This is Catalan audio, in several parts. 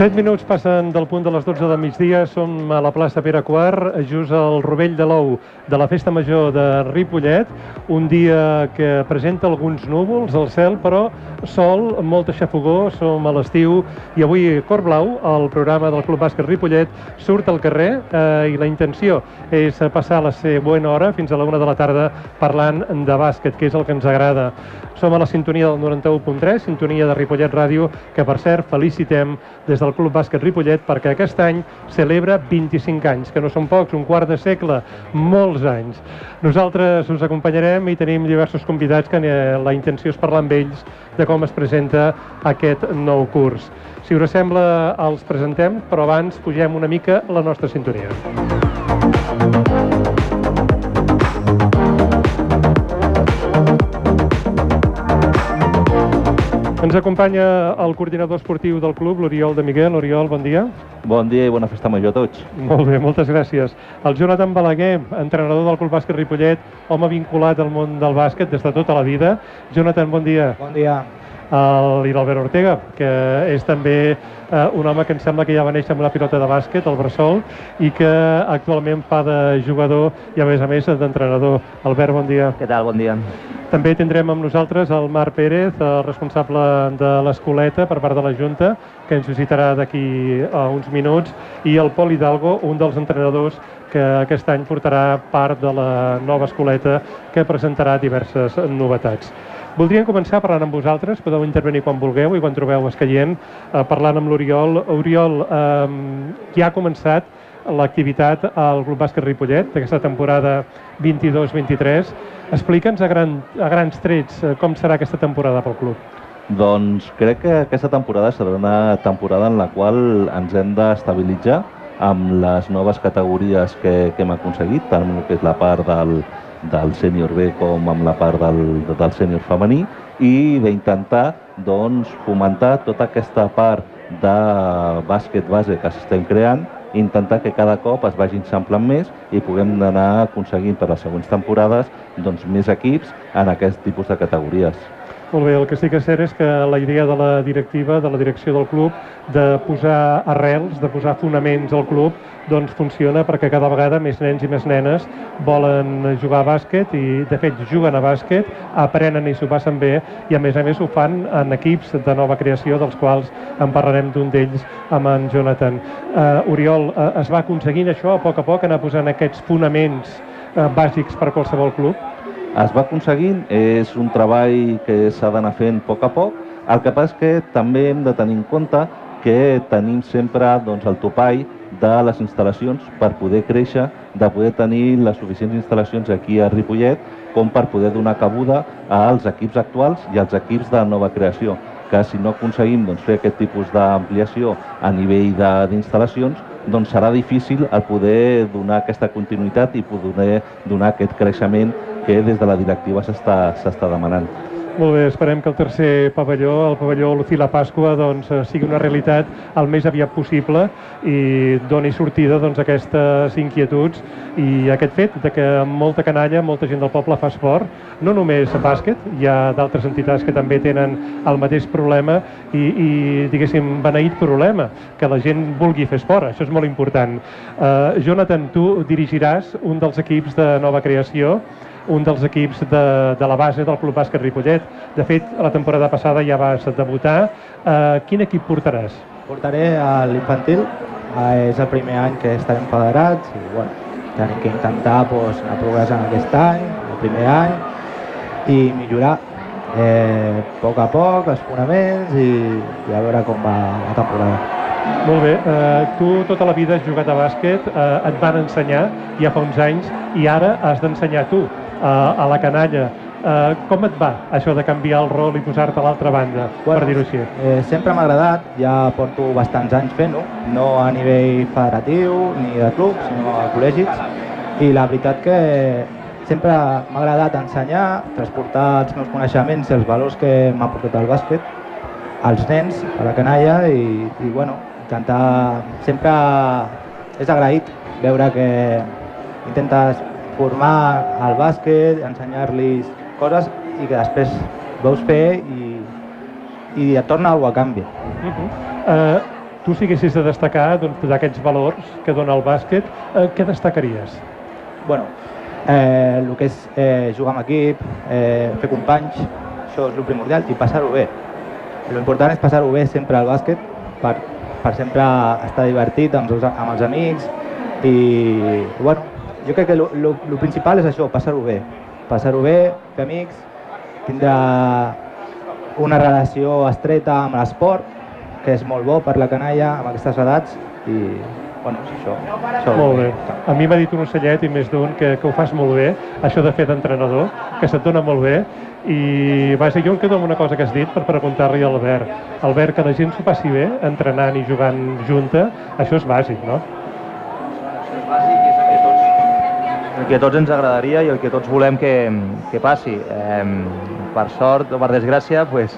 7 minuts passen del punt de les 12 del migdia, som a la plaça Pere Quart, just al rovell de l'ou de la Festa Major de Ripollet, un dia que presenta alguns núvols al cel, però sol, molta xafogó, som a l'estiu. I avui Cor Blau, el programa del Club Bàsquet Ripollet, surt al carrer eh, i la intenció és passar la següent hora fins a la una de la tarda parlant de bàsquet, que és el que ens agrada. Som a la sintonia del 91.3, sintonia de Ripollet Ràdio, que per cert felicitem des del Club Bàsquet Ripollet perquè aquest any celebra 25 anys, que no són pocs, un quart de segle, molts anys. Nosaltres us acompanyarem i tenim diversos convidats que eh, la intenció és parlar amb ells de com es presenta aquest nou curs. Si us sembla, els presentem, però abans pugem una mica la nostra sintonia. Ens acompanya el coordinador esportiu del club, l'Oriol de Miguel. Oriol, bon dia. Bon dia i bona festa major a tots. Molt bé, moltes gràcies. El Jonathan Balaguer, entrenador del Club Bàsquet Ripollet, home vinculat al món del bàsquet des de tota la vida. Jonathan, bon dia. Bon dia. I l'Albert Ortega, que és també eh, un home que em sembla que ja va néixer amb la pilota de bàsquet, el Bressol, i que actualment fa de jugador i a més a més d'entrenador. Albert, bon dia. Què tal? Bon dia. També tindrem amb nosaltres el Marc Pérez, el responsable de l'Escoleta per part de la Junta, que ens visitarà d'aquí a uns minuts, i el Pol Hidalgo, un dels entrenadors que aquest any portarà part de la nova escoleta que presentarà diverses novetats. Voldríem començar parlant amb vosaltres, podeu intervenir quan vulgueu i quan trobeu escaient, eh, parlant amb l'Oriol. Oriol, eh, ja ha començat l'activitat al Club Bàsquet Ripollet d'aquesta temporada 22-23. Explica'ns a, gran, a grans trets eh, com serà aquesta temporada pel club. Doncs crec que aquesta temporada serà una temporada en la qual ens hem d'estabilitzar amb les noves categories que, que hem aconseguit, tant que és la part del, del sènior B com amb la part del, del sènior femení i d'intentar doncs, fomentar tota aquesta part de bàsquet base que s'estem creant intentar que cada cop es vagin samplant més i puguem anar aconseguint per les següents temporades doncs, més equips en aquest tipus de categories. Molt bé, el que sí que és cert és que la idea de la directiva, de la direcció del club, de posar arrels, de posar fonaments al club, doncs funciona perquè cada vegada més nens i més nenes volen jugar a bàsquet i de fet juguen a bàsquet, aprenen i s'ho passen bé i a més a més ho fan en equips de nova creació dels quals en parlarem d'un d'ells amb en Jonathan. Uh, Oriol, uh, es va aconseguint això a poc a poc anar posant aquests fonaments uh, bàsics per qualsevol club? Es va aconseguint, és un treball que s'ha d'anar fent a poc a poc, el que passa és que també hem de tenir en compte que tenim sempre doncs, el topall de les instal·lacions per poder créixer, de poder tenir les suficients instal·lacions aquí a Ripollet com per poder donar cabuda als equips actuals i als equips de nova creació que si no aconseguim doncs, fer aquest tipus d'ampliació a nivell d'instal·lacions, doncs serà difícil el poder donar aquesta continuïtat i poder donar aquest creixement que des de la directiva s'està demanant. Molt bé, esperem que el tercer pavelló, el pavelló Lucila Pasqua, doncs, eh, sigui una realitat el més aviat possible i doni sortida doncs, a aquestes inquietuds i aquest fet de que molta canalla, molta gent del poble fa esport, no només bàsquet, hi ha d'altres entitats que també tenen el mateix problema i, i diguéssim, beneït problema, que la gent vulgui fer esport, això és molt important. Uh, Jonathan, tu dirigiràs un dels equips de nova creació un dels equips de, de la base del Club Bàsquet Ripollet. De fet, la temporada passada ja vas debutar. Uh, quin equip portaràs? Portaré a l'infantil, uh, és el primer any que estarem federats i bueno, tenim que intentar pues, anar progressant aquest any, el primer any, i millorar eh, a poc a poc els fonaments i, i a veure com va la temporada. Molt bé, eh, tu tota la vida has jugat a bàsquet, eh, et van ensenyar ja fa uns anys i ara has d'ensenyar tu a la canalla. Uh, com et va això de canviar el rol i posar-te a l'altra banda, bueno, per dir-ho així? Eh, sempre m'ha agradat, ja porto bastants anys fent-ho, no a nivell federatiu ni de club, sinó a col·legis, i la veritat que sempre m'ha agradat ensenyar, transportar els meus coneixements i els valors que m'ha portat el bàsquet als nens, a la canalla, i, i bueno, intentar... Sempre és agraït veure que intentes formar al bàsquet, ensenyar-los coses i que després veus fer i, i et torna alguna a canvi. Uh -huh. uh, tu si haguessis de destacar doncs, d'aquests valors que dona el bàsquet, eh, què destacaries? Bueno, eh, el que és eh, jugar amb equip, eh, fer companys, això és el primordial, i passar-ho bé. L'important és passar-ho bé sempre al bàsquet per, per sempre estar divertit amb, els- amb els amics i, bueno, jo crec que el principal és això, passar-ho bé. Passar-ho bé, fer amics, tindre una relació estreta amb l'esport, que és molt bo per la canalla amb aquestes edats i, bueno, és això. això Molt bé. A mi m'ha dit un ocellet i més d'un que, que ho fas molt bé, això de fer d'entrenador, que se't dona molt bé, i vaja, jo em quedo amb una cosa que has dit per preguntar-li a l'Albert. Albert, que la gent s'ho passi bé, entrenant i jugant junta, això és bàsic, no? El que tots ens agradaria i el que tots volem que, que passi. Eh, per sort o per desgràcia, pues,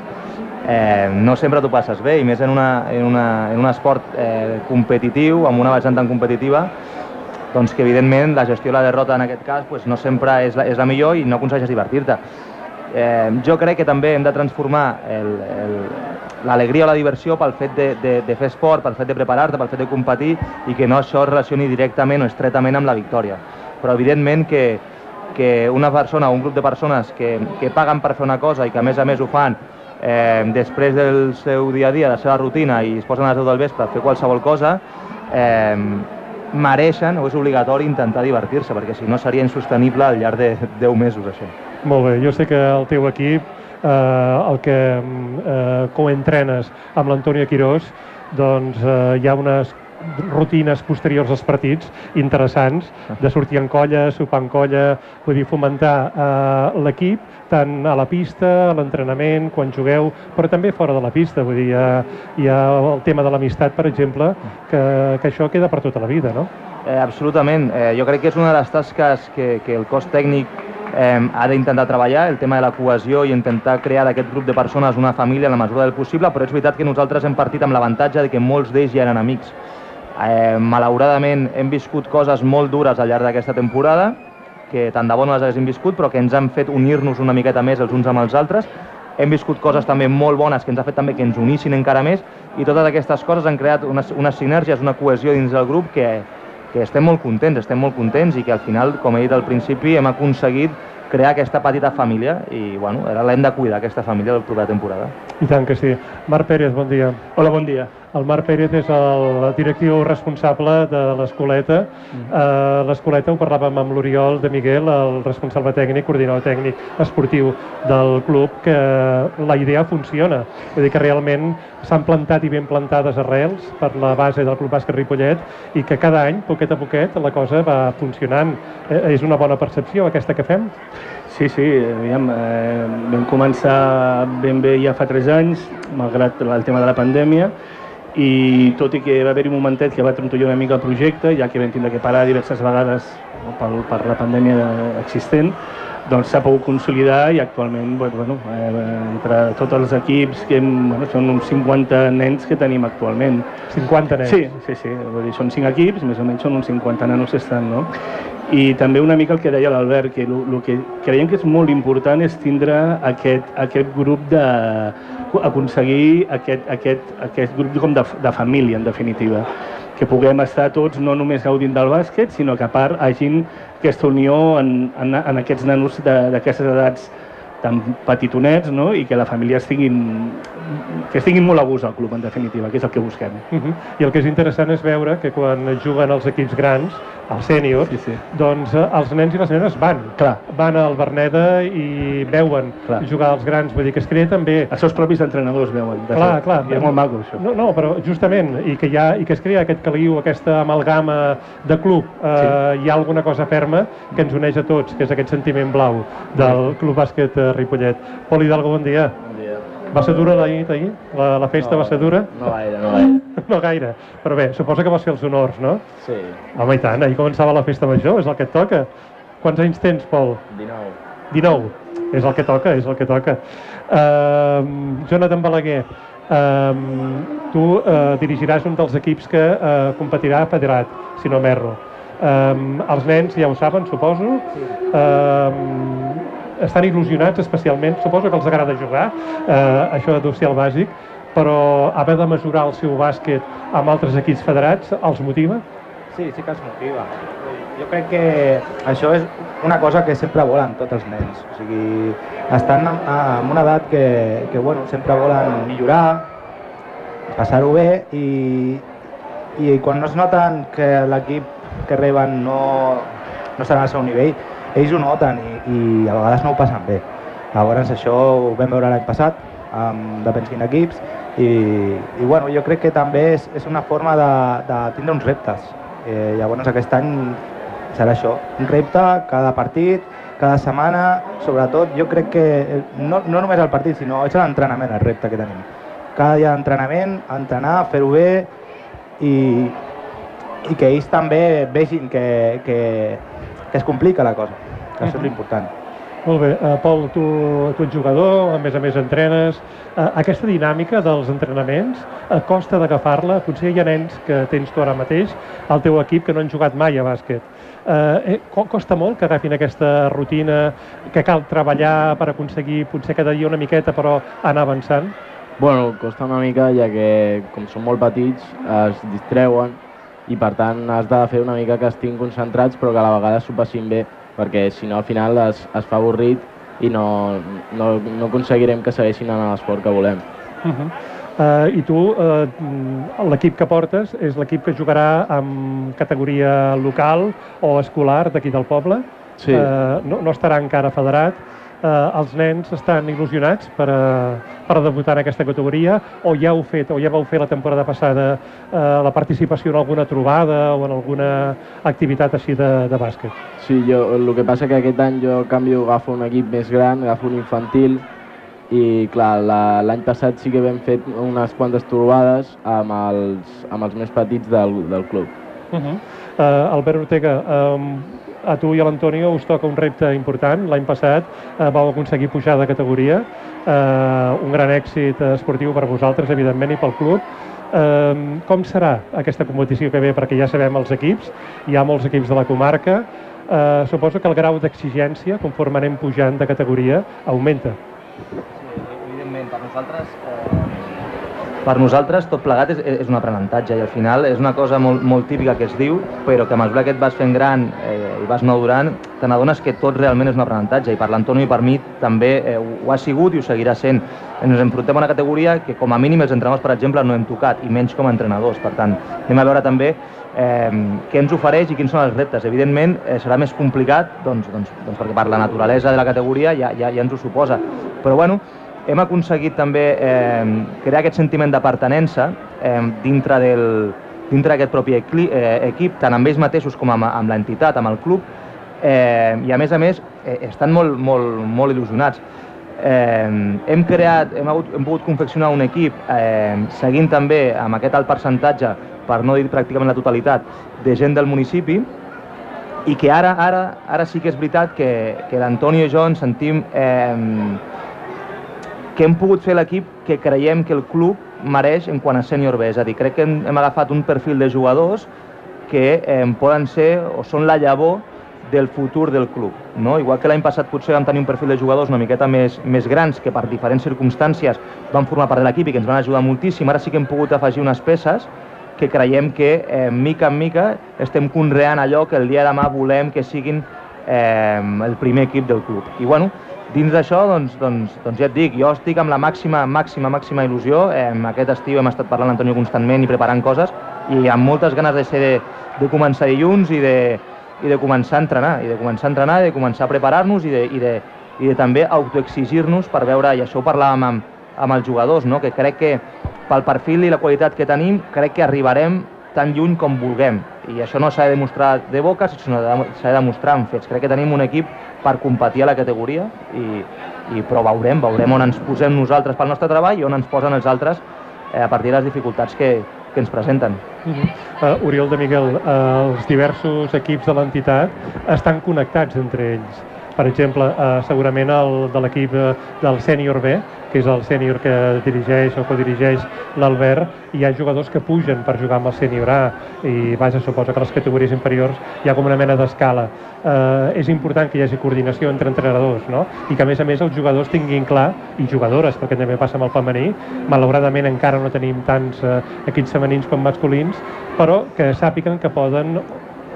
eh, no sempre t'ho passes bé, i més en, una, en, una, en un esport eh, competitiu, amb una vessant tan competitiva, doncs que evidentment la gestió de la derrota en aquest cas pues, no sempre és la, és la millor i no aconsegueixes divertir-te. Eh, jo crec que també hem de transformar l'alegria o la diversió pel fet de, de, de fer esport, pel fet de preparar-te, pel fet de competir i que no això es relacioni directament o estretament amb la victòria. Però evidentment que, que una persona o un grup de persones que, que paguen per fer una cosa i que a més a més ho fan eh, després del seu dia a dia, de la seva rutina i es posen a les 10 del vespre a fer qualsevol cosa, eh, mereixen o és obligatori intentar divertir-se, perquè si no seria insostenible al llarg de 10 mesos això. Molt bé, jo sé que el teu equip, eh, el que eh, coentrenes amb l'Antònia Quirós, doncs eh, hi ha unes rutines posteriors als partits interessants, de sortir en colla, sopar en colla, vull dir, fomentar eh, l'equip tant a la pista, a l'entrenament, quan jugueu, però també fora de la pista, vull dir, hi ha, hi ha el tema de l'amistat, per exemple, que, que això queda per tota la vida, no? Eh, absolutament. Eh, jo crec que és una de les tasques que, que el cos tècnic eh, ha d'intentar treballar, el tema de la cohesió i intentar crear d'aquest grup de persones una família en la mesura del possible, però és veritat que nosaltres hem partit amb l'avantatge de que molts d'ells ja eren amics. Eh, malauradament hem viscut coses molt dures al llarg d'aquesta temporada, que tant de bo no les haguéssim viscut, però que ens han fet unir-nos una miqueta més els uns amb els altres. Hem viscut coses també molt bones que ens ha fet també que ens unissin encara més i totes aquestes coses han creat unes, unes sinergies, una cohesió dins del grup que, que estem molt contents, estem molt contents i que al final, com he dit al principi, hem aconseguit crear aquesta petita família i bueno, ara l'hem de cuidar, aquesta família, la propera temporada. I tant que sí. Marc Pérez, bon dia. Hola, bon dia. El Marc Pérez és el directiu responsable de l'Escoleta. Uh, L'Escoleta ho parlàvem amb l'Oriol de Miguel, el responsable tècnic, coordinador tècnic esportiu del club, que la idea funciona. Vull dir que realment s'han plantat i ben plantades arrels per la base del Club Bàsquet Ripollet i que cada any, poquet a poquet, la cosa va funcionant. Eh, és una bona percepció aquesta que fem? Sí, sí, aviam, eh, vam començar ben bé ja fa 3 anys, malgrat el tema de la pandèmia, i tot i que va haver-hi un momentet que va trontollar una mica el projecte, ja que vam tindre que parar diverses vegades no, per, per la pandèmia existent, doncs s'ha pogut consolidar i actualment, bueno, eh, entre tots els equips, que hem, bueno, són uns 50 nens que tenim actualment. 50 nens. Sí, sí, sí, vull dir, són 5 equips, més o menys són uns 50 nanos que estan, no? I també una mica el que deia l'Albert, que el que creiem que és molt important és tindre aquest, aquest grup de... aconseguir aquest, aquest, aquest grup com de, de família, en definitiva. Que puguem estar tots no només gaudint del bàsquet, sinó que a part hagin aquesta unió en, en, en aquests nanos d'aquestes edats tan petitonets no? i que la família estiguin, que estiguin molt a gust al club, en definitiva, que és el que busquem. Uh -huh. I el que és interessant és veure que quan juguen els equips grans, els sèniors, Sí, sí. doncs eh, els nens i les nenes van. Clar. Van al Berneda i veuen Clar. jugar els grans. Vull dir que es crea també... Els seus propis entrenadors veuen. de Clar, fet. clar. I és molt maco, això. No, no, però justament, i que, hi ha, i que es crea aquest caliu, aquesta amalgama de club, eh, hi ha alguna cosa ferma que ens uneix a tots, que és aquest sentiment blau del Club Bàsquet eh, Ripollet. Pol Hidalgo, bon dia. Bon dia. Va ser dura la nit ahir? La, la festa va ser dura? No gaire, no gaire. No gaire. Però bé, suposo que vas fer els honors, no? Sí, Home, i tant, ahir començava la festa major, és el que et toca. Quants anys tens, Pol? 19. 19. És el que toca, és el que toca. Uh, Jonathan Balaguer, uh, tu uh, dirigiràs un dels equips que uh, competirà a Federat, si no m'erro. Um, els nens ja ho saben, suposo. Um, estan il·lusionats especialment, suposo que els agrada jugar, uh, això deu ser el bàsic, però haver de mesurar el seu bàsquet amb altres equips federats els motiva? Sí, sí que els motiva. Jo crec que això és una cosa que sempre volen tots els nens. O sigui, estan en, una edat que, que bueno, sempre volen millorar, passar-ho bé i, i quan no es noten que l'equip que reben no, no estarà al seu nivell, ells ho noten i, i a vegades no ho passen bé. Llavors això ho vam veure l'any passat, amb depèn quin equips, i, i bueno, jo crec que també és, és una forma de, de tindre uns reptes. Eh, llavors aquest any serà això, un repte cada partit, cada setmana, sobretot jo crec que no, no només el partit, sinó és l'entrenament el repte que tenim. Cada dia d'entrenament, entrenar, fer-ho bé i, i que ells també vegin que, que, que es complica la cosa, que això és l'important. Molt bé. Uh, Pol, tu, tu ets jugador, a més a més entrenes. Uh, aquesta dinàmica dels entrenaments uh, costa d'agafar-la? Potser hi ha nens que tens tu ara mateix al teu equip que no han jugat mai a bàsquet. Uh, eh, costa molt que agafin aquesta rutina, que cal treballar per aconseguir potser cada dia una miqueta però anar avançant? Bueno, costa una mica ja que com són molt petits es distreuen i per tant has de fer una mica que estiguin concentrats però que a la vegada s'ho passin bé perquè si no al final es, es fa avorrit i no, no, no aconseguirem que segueixin a l'esport que volem. Uh -huh. uh, I tu, uh, l'equip que portes és l'equip que jugarà amb categoria local o escolar d'aquí del poble? Sí. Uh, no, no estarà encara federat eh, els nens estan il·lusionats per, a, per a debutar en aquesta categoria o ja heu fet, o ja vau fer la temporada passada eh, la participació en alguna trobada o en alguna activitat així de, de bàsquet? Sí, jo, el que passa que aquest any jo canvio, agafo un equip més gran, agafo un infantil i clar, l'any passat sí que vam fet unes quantes trobades amb els, amb els més petits del, del club. Uh -huh. uh, Albert Ortega, um, a tu i a l'Antonio us toca un repte important. L'any passat eh, vau aconseguir pujar de categoria, eh, un gran èxit esportiu per vosaltres, evidentment, i pel club. Eh, com serà aquesta competició que ve? Perquè ja sabem els equips, hi ha molts equips de la comarca. Eh, suposo que el grau d'exigència, conforme anem pujant de categoria, augmenta. Sí, evidentment, per nosaltres per nosaltres tot plegat és, és un aprenentatge i al final és una cosa molt, molt típica que es diu, però que a mesura que et vas fent gran eh, i vas madurant, te n'adones que tot realment és un aprenentatge i per l'Antonio i per mi també eh, ho ha sigut i ho seguirà sent. Ens enfrontem a una categoria que com a mínim els entrenadors, per exemple, no hem tocat i menys com a entrenadors. Per tant, anem a veure també eh, què ens ofereix i quins són els reptes. Evidentment eh, serà més complicat doncs, doncs, doncs perquè per la naturalesa de la categoria ja, ja, ja ens ho suposa. Però bueno, hem aconseguit també eh, crear aquest sentiment de pertenença eh, dintre del dintre d'aquest propi eh, equip, tant amb ells mateixos com amb, amb l'entitat, amb el club, eh, i a més a més eh, estan molt, molt, molt il·lusionats. Eh, hem creat, hem, hagut, hem pogut confeccionar un equip eh, seguint també amb aquest alt percentatge, per no dir pràcticament la totalitat, de gent del municipi, i que ara, ara, ara sí que és veritat que, que l'Antonio i jo ens sentim eh, que hem pogut fer l'equip que creiem que el club mereix en quant a sènior B. És a dir, crec que hem, hem agafat un perfil de jugadors que eh, poden ser o són la llavor del futur del club. No? Igual que l'any passat potser vam tenir un perfil de jugadors una miqueta més, més grans que per diferents circumstàncies van formar part de l'equip i que ens van ajudar moltíssim, ara sí que hem pogut afegir unes peces que creiem que eh, mica en mica estem conreant allò que el dia de demà volem que siguin eh, el primer equip del club. I bueno, dins d'això, doncs, doncs, doncs ja et dic, jo estic amb la màxima, màxima, màxima il·lusió. Eh, aquest estiu hem estat parlant l'Antonio constantment i preparant coses i amb moltes ganes de ser de, de començar dilluns i de, i de començar a entrenar, i de començar a entrenar, i de començar a preparar-nos i de, i de, i de també autoexigir-nos per veure, i això ho parlàvem amb, amb els jugadors, no? que crec que pel perfil i la qualitat que tenim, crec que arribarem tan lluny com vulguem. I això no s'ha de demostrar de boca, sinó s'ha de demostrar en fets. Crec que tenim un equip per competir a la categoria, i, i però veurem, veurem on ens posem nosaltres pel nostre treball i on ens posen els altres eh, a partir de les dificultats que, que ens presenten. Uh -huh. uh, Oriol de Miguel, uh, els diversos equips de l'entitat estan connectats entre ells. Per exemple, eh, segurament el de l'equip eh, del sènior B, que és el sènior que dirigeix o codirigeix l'Albert, hi ha jugadors que pugen per jugar amb el sènior A i vaja, suposo que les categories inferiors hi ha com una mena d'escala. Eh, és important que hi hagi coordinació entre entrenadors no? i que a més a més els jugadors tinguin clar, i jugadores, perquè també passa amb el femení, malauradament encara no tenim tants eh, equips femenins com masculins, però que sàpiguen que poden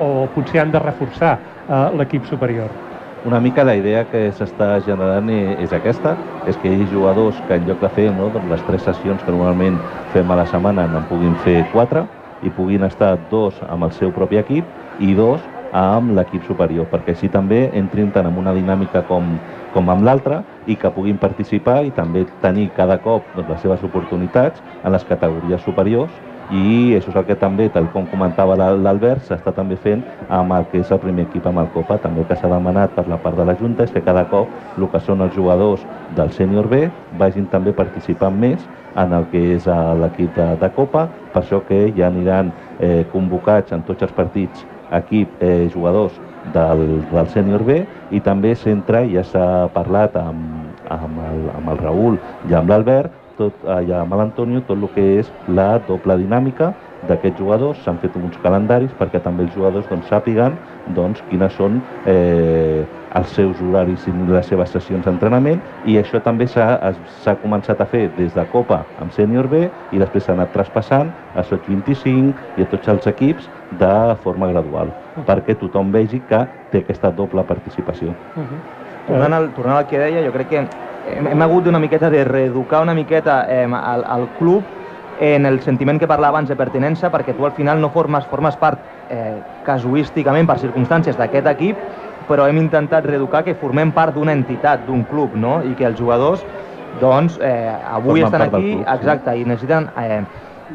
o potser han de reforçar eh, l'equip superior. Una mica la idea que s'està generant és aquesta, és que hi hagi jugadors que en lloc de fer no, doncs les tres sessions que normalment fem a la setmana en puguin fer quatre i puguin estar dos amb el seu propi equip i dos amb l'equip superior, perquè així també entrin tant en una dinàmica com, com amb l'altra i que puguin participar i també tenir cada cop doncs, les seves oportunitats en les categories superiors i això és el que també, tal com comentava l'Al- l'Albert, s'està també fent amb el que és el primer equip amb el Copa. També el que s'ha demanat per la part de la Junta és que cada cop el que són els jugadors del sènior B vagin també participant més en el que és eh, l'equip de, de Copa, per això que ja aniran eh, convocats en tots els partits equip eh, jugadors del, del sènior B i també s'entra, ja s'ha parlat amb, amb, el, amb el Raül i amb l'Albert, tot, allà amb l'Antonio, tot el que és la doble dinàmica d'aquests jugadors, s'han fet uns calendaris perquè també els jugadors doncs, sàpiguen doncs, quines són eh, els seus horaris i les seves sessions d'entrenament i això també s'ha començat a fer des de Copa amb Sènior B i després s'ha anat traspassant a Sots 25 i a tots els equips de forma gradual perquè tothom vegi que té aquesta doble participació. Uh -huh. Tornant al, tornant al que deia, jo crec que hem, hem hagut d'una miqueta de reeducar una miqueta eh, al, al club en el sentiment que parlava abans de pertinença, perquè tu al final no formes, formes part eh, casuísticament per circumstàncies d'aquest equip, però hem intentat reeducar que formem part d'una entitat, d'un club, no? i que els jugadors doncs, eh, avui Formen estan aquí, club, sí. exacte, i necessiten eh,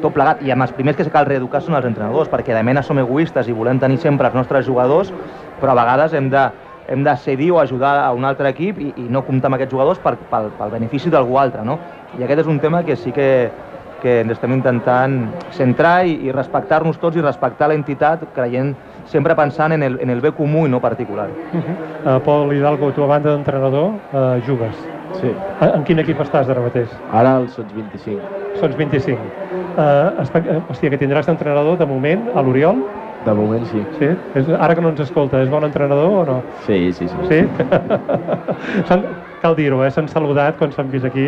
tot plegat, i amb els primers que cal reeducar són els entrenadors, perquè de mena som egoistes i volem tenir sempre els nostres jugadors, però a vegades hem de, hem de cedir o ajudar a un altre equip i, i no comptar amb aquests jugadors per, pel, pel benefici d'algú altre, no? I aquest és un tema que sí que, que ens estem intentant centrar i, i respectar-nos tots i respectar l'entitat, creient sempre pensant en el, en el bé comú i no particular. Uh -huh. uh, Pol Hidalgo, tu a banda d'entrenador uh, jugues. Sí. En, en quin equip estàs ara mateix? Ara el Sots 25. Sots 25. Uh, uh, hòstia, que tindràs d'entrenador de moment a l'Oriol? De moment sí. Sí? És, ara que no ens escolta, és bon entrenador o no? Sí, sí, sí. Sí? S'han- Cal dir-ho, eh? s'han saludat quan s'han vist aquí,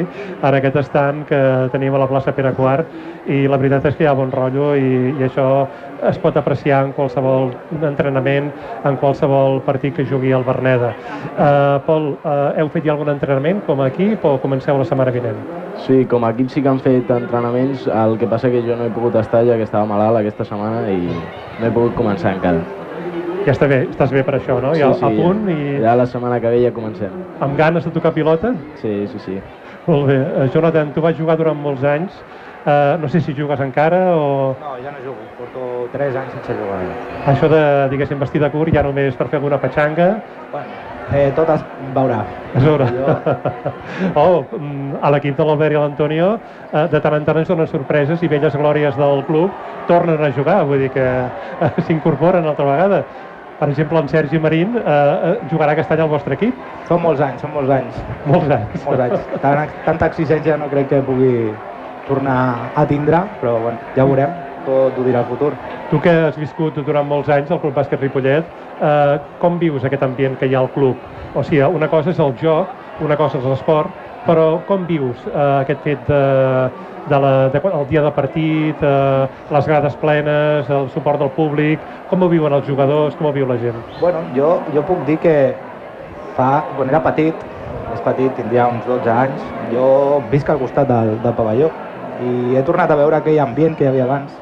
ara aquest estant que tenim a la plaça Pere Quart, i la veritat és que hi ha bon rotllo i, i això es pot apreciar en qualsevol entrenament, en qualsevol partit que jugui al Berneda. Uh, Pol, uh, heu fet ja algun entrenament com a equip o comenceu la setmana vinent? Sí, com a equip sí que han fet entrenaments, el que passa que jo no he pogut estar ja que estava malalt aquesta setmana i no he pogut començar encara. Ja està bé, estàs bé per això, no? Ja a punt i Ja la setmana que ve ja comencem. amb ganes de tocar pilota? Sí, sí, sí. Molt bé. Uh, Jonathan, tu vas jugar durant molts anys. Uh, no sé si jugues encara o... No, ja no jugo, porto 3 anys sense jugar. Això de, diguéssim, vestir de curt ja només per fer alguna petxanga, Bueno, eh, tot es veurà. és veure. Jo- oh, mm, a l'equip de l'Albert i l'Antonio eh, de tant en tant ens donen sorpreses i velles glòries del club tornen a jugar, vull dir que eh, s'incorporen altra vegada. Per exemple, en Sergi Marín eh, eh, jugarà aquest any al vostre equip, Són molts anys, són molts anys. molts anys. Molts anys. Tant, tanta exigència no crec que pugui tornar a tindre, però bueno, ja ho veurem, tot ho dirà el futur. Tu que has viscut durant molts anys al Club Bàsquet Ripollet, eh, com vius aquest ambient que hi ha al club? O sigui, una cosa és el joc, una cosa és l'esport, però com vius eh, aquest fet de, de la, de, el dia de partit, eh, les grades plenes, el suport del públic, com ho viuen els jugadors, com ho viu la gent? Bueno, jo, jo puc dir que fa, quan era petit, més petit, tindria uns 12 anys, jo visc al costat del, del pavelló i he tornat a veure aquell ambient que hi havia abans.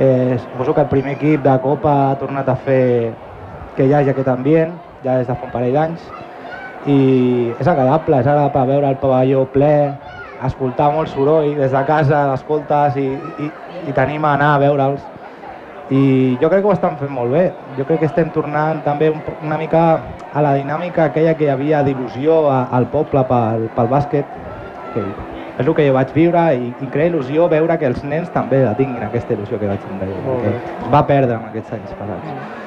Eh, suposo que el primer equip de Copa ha tornat a fer que hi hagi aquest ambient, ja des de fa un parell d'anys, i és agradable, és agradable veure el pavelló ple, escoltar molt soroll des de casa, l'escoltes i, i, i t'anima a anar a veure'ls i jo crec que ho estan fent molt bé. Jo crec que estem tornant també una mica a la dinàmica aquella que hi havia d'il·lusió al poble pel, pel bàsquet, que és el que jo vaig viure i, i crea il·lusió veure que els nens també la tinguin, aquesta il·lusió que vaig tindre jo, Molt que es va perdre en aquests anys passats.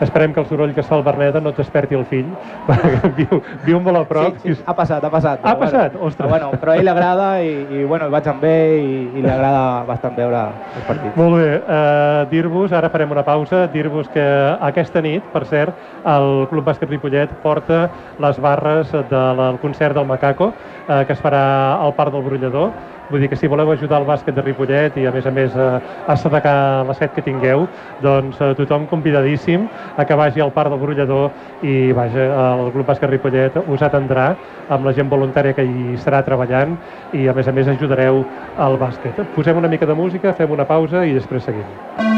Esperem que el soroll que es fa al Berneda no et desperti el fill, perquè viu, viu molt a prop. Sí, sí, ha passat, ha passat. Ha passat? Bueno, Ostres. Però, bueno, però a ell li agrada i, i bueno, el vaig amb ell i, i li agrada bastant veure els partits. Molt bé, eh, dir-vos, ara farem una pausa, dir-vos que aquesta nit, per cert, el Club Bàsquet Ripollet porta les barres del concert del Macaco, eh, que es farà al Parc del Brollador. Vull dir que si voleu ajudar el bàsquet de Ripollet i a més a més eh, a assedecar la set que tingueu, doncs eh, tothom convidadíssim a que vagi al Parc del Brollador i vaja, el Club Bàsquet Ripollet us atendrà amb la gent voluntària que hi estarà treballant i a més a més ajudareu al bàsquet. Posem una mica de música, fem una pausa i després seguim.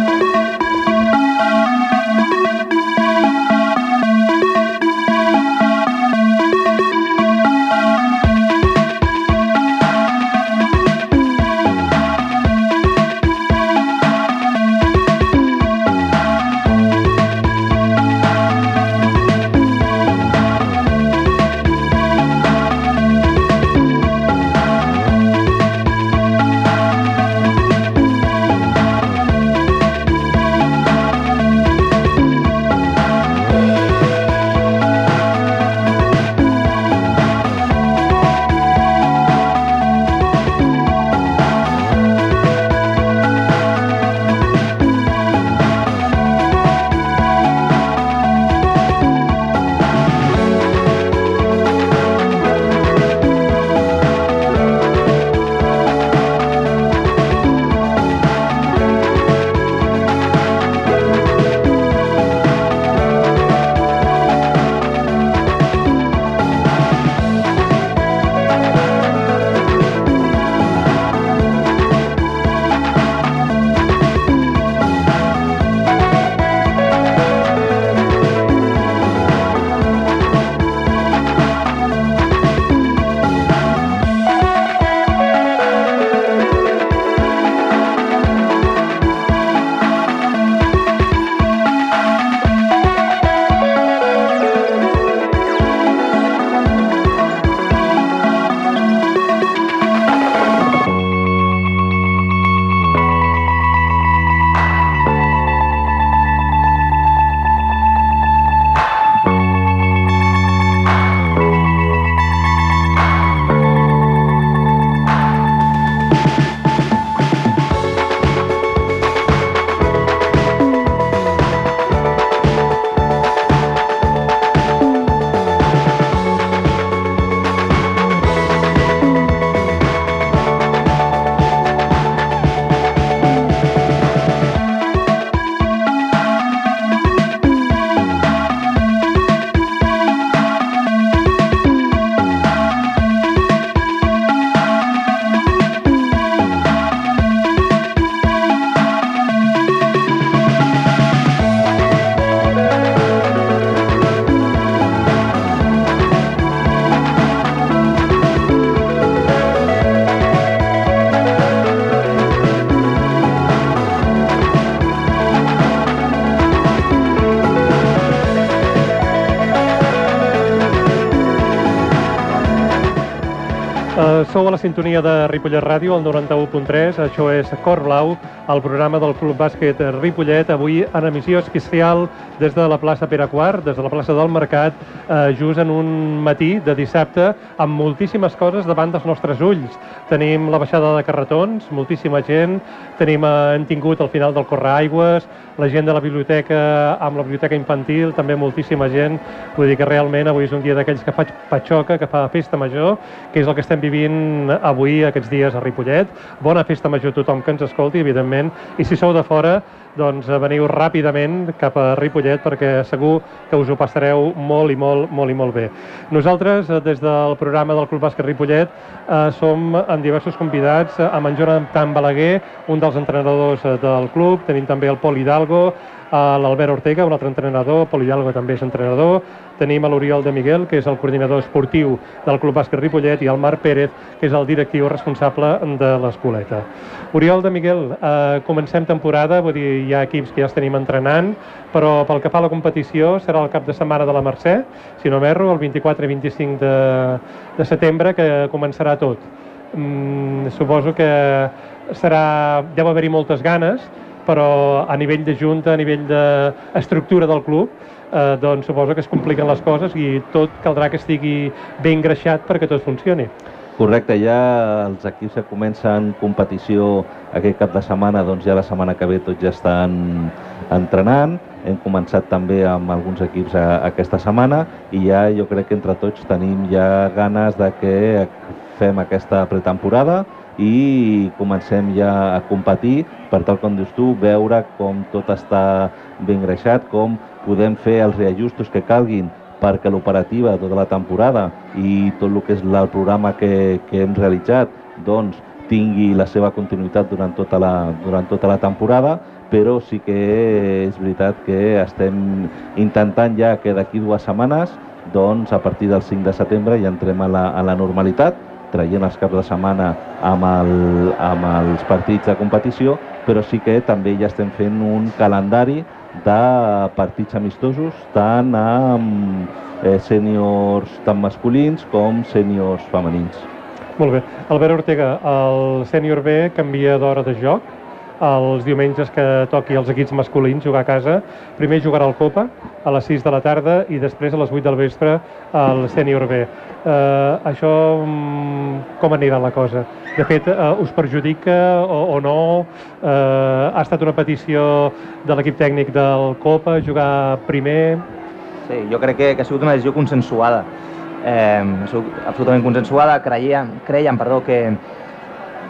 Sintonia de Ripollet Ràdio, el 91.3. Això és Cor Blau, el programa del Club Bàsquet Ripollet. Avui en emissió especial des de la plaça Pere IV, des de la plaça del Mercat, uh, just en un matí de dissabte, amb moltíssimes coses davant dels nostres ulls. Tenim la baixada de carretons, moltíssima gent, tenim, uh, hem tingut el final del Correaigües, la gent de la biblioteca amb la biblioteca infantil, també moltíssima gent. Vull dir que realment avui és un dia d'aquells que faig patxoca, que fa festa major, que és el que estem vivint avui, aquests dies a Ripollet. Bona festa major a tothom que ens escolti, evidentment, i si sou de fora, doncs veniu ràpidament cap a Ripollet perquè segur que us ho passareu molt i molt, molt i molt bé. Nosaltres, eh, des del programa del Club Bàsquet Ripollet, eh, som amb diversos convidats, amb en Jonathan Balaguer, un dels entrenadors eh, del club, tenim també el Pol Hidalgo, l'Albert Ortega, un altre entrenador, Pol Hidalgo també és entrenador, tenim l'Oriol de Miguel, que és el coordinador esportiu del Club Bàsquet Ripollet, i el Marc Pérez, que és el directiu responsable de l'Escoleta. Oriol de Miguel, eh, comencem temporada, vull dir, hi ha equips que ja els tenim entrenant, però pel que fa a la competició serà el cap de setmana de la Mercè, si no m'erro, el 24 i 25 de, de setembre, que començarà tot. Mm, suposo que serà, deu haver-hi moltes ganes, però a nivell de junta, a nivell d'estructura del club, eh, doncs suposo que es compliquen les coses i tot caldrà que estigui ben greixat perquè tot funcioni. Correcte, ja els equips que comencen competició aquest cap de setmana, doncs ja la setmana que ve tots ja estan entrenant. Hem començat també amb alguns equips a, aquesta setmana i ja jo crec que entre tots tenim ja ganes de que fem aquesta pretemporada i comencem ja a competir per tal com dius tu, veure com tot està ben greixat, com podem fer els reajustos que calguin perquè l'operativa tota la temporada i tot el que és el programa que, que hem realitzat doncs tingui la seva continuïtat durant tota la, durant tota la temporada però sí que és veritat que estem intentant ja que d'aquí dues setmanes doncs a partir del 5 de setembre ja entrem a la, a la normalitat traient els caps de setmana amb, el, amb els partits de competició, però sí que també ja estem fent un calendari de partits amistosos tant amb eh, sèniors tant masculins com sèniors femenins. Molt bé. Albert Ortega, el sènior B canvia d'hora de joc els diumenges que toqui els equips masculins jugar a casa. Primer jugarà el Copa a les 6 de la tarda i després a les 8 del vespre al Sènior B. Eh, això mm, com anirà la cosa? De fet, eh, us perjudica o, o no? Eh, ha estat una petició de l'equip tècnic del Copa jugar primer? Sí, jo crec que, que ha sigut una decisió consensuada. Eh, ha sigut absolutament consensuada. Creiem, creiem perdó, que,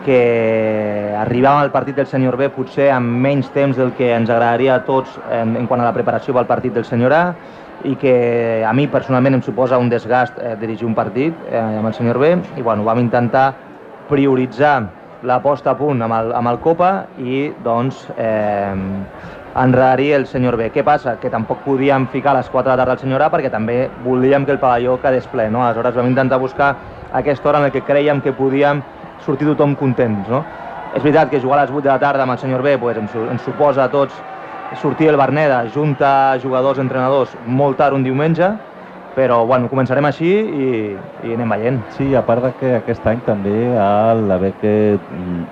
que arribàvem al partit del senyor B potser amb menys temps del que ens agradaria a tots en, en quant a la preparació pel partit del senyor A i que a mi personalment em suposa un desgast eh, dirigir un partit eh, amb el senyor B i bueno, vam intentar prioritzar la posta a punt amb el, amb el Copa i doncs eh, enredaria el senyor B. Què passa? Que tampoc podíem ficar a les 4 de la tarda al senyor A perquè també volíem que el pavelló quedés ple. No? Aleshores vam intentar buscar aquesta hora en la que creiem que podíem sortir tothom contents. No? És veritat que jugar a les 8 de la tarda amb el senyor B pues, ens, ens suposa a tots sortir el Berneda, junta jugadors, entrenadors, molt tard un diumenge, però bueno, començarem així i, i anem veient. Sí, a part de que aquest any també l'haver que mm,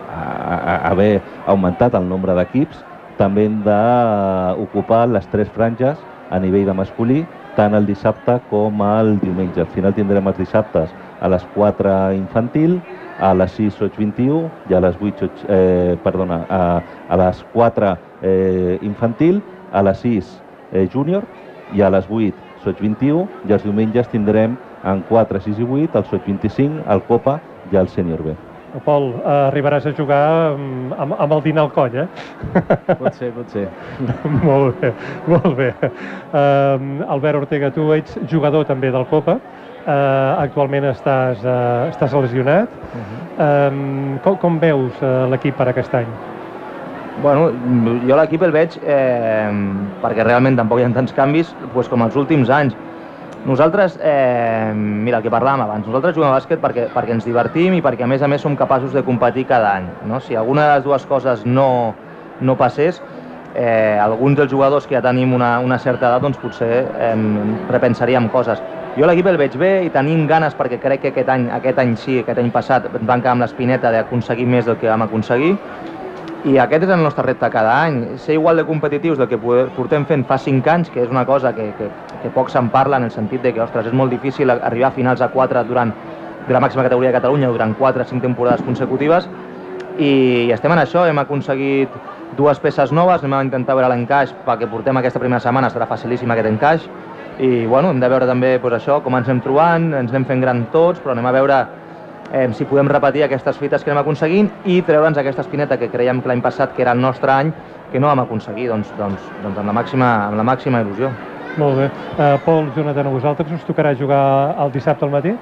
haver augmentat el nombre d'equips, també hem d'ocupar les tres franges a nivell de masculí, tant el dissabte com el diumenge. Al final tindrem els dissabtes a les 4 infantil, a les 6 soig 21 i a les 8 soig, eh, perdona, a, a les 4 eh, infantil, a les 6 eh, júnior i a les 8 soig 21 i els diumenges tindrem en 4, 6 i 8 el soig 25, el Copa i el sènior B. Pol, eh, arribaràs a jugar amb, amb el dinar al coll, eh? Pot ser, pot ser. molt bé, molt bé. Uh, Albert Ortega, tu ets jugador també del Copa. Uh, actualment estàs, uh, estàs lesionat. Uh -huh. um, com, com veus uh, l'equip per aquest any? Bueno, jo l'equip el veig eh, perquè realment tampoc hi ha tants canvis pues, com els últims anys. Nosaltres, eh, mira, el que parlàvem abans, nosaltres juguem a bàsquet perquè, perquè ens divertim i perquè a més a més som capaços de competir cada any. No? Si alguna de les dues coses no, no passés, eh, alguns dels jugadors que ja tenim una, una certa edat, doncs potser eh, repensaríem coses jo l'equip el veig bé i tenim ganes perquè crec que aquest any, aquest any sí, aquest any passat vam quedar amb l'espineta d'aconseguir més del que vam aconseguir. I aquest és el nostre repte cada any, ser igual de competitius del que portem fent fa 5 anys, que és una cosa que, que, que poc se'n parla en el sentit de que, ostres, és molt difícil arribar a finals a 4 durant de la màxima categoria de Catalunya durant 4 o 5 temporades consecutives. I estem en això, hem aconseguit dues peces noves, anem a intentar veure l'encaix perquè portem aquesta primera setmana, serà facilíssim aquest encaix i bueno, hem de veure també pues, això, com ens anem trobant, ens anem fent gran tots, però anem a veure eh, si podem repetir aquestes fites que anem aconseguint i treure'ns aquesta espineta que creiem que l'any passat, que era el nostre any, que no vam aconseguir, doncs, doncs, doncs amb, la màxima, amb la màxima il·lusió. Molt bé. Uh, Pol, Jonathan, a vosaltres us tocarà jugar el dissabte al matí?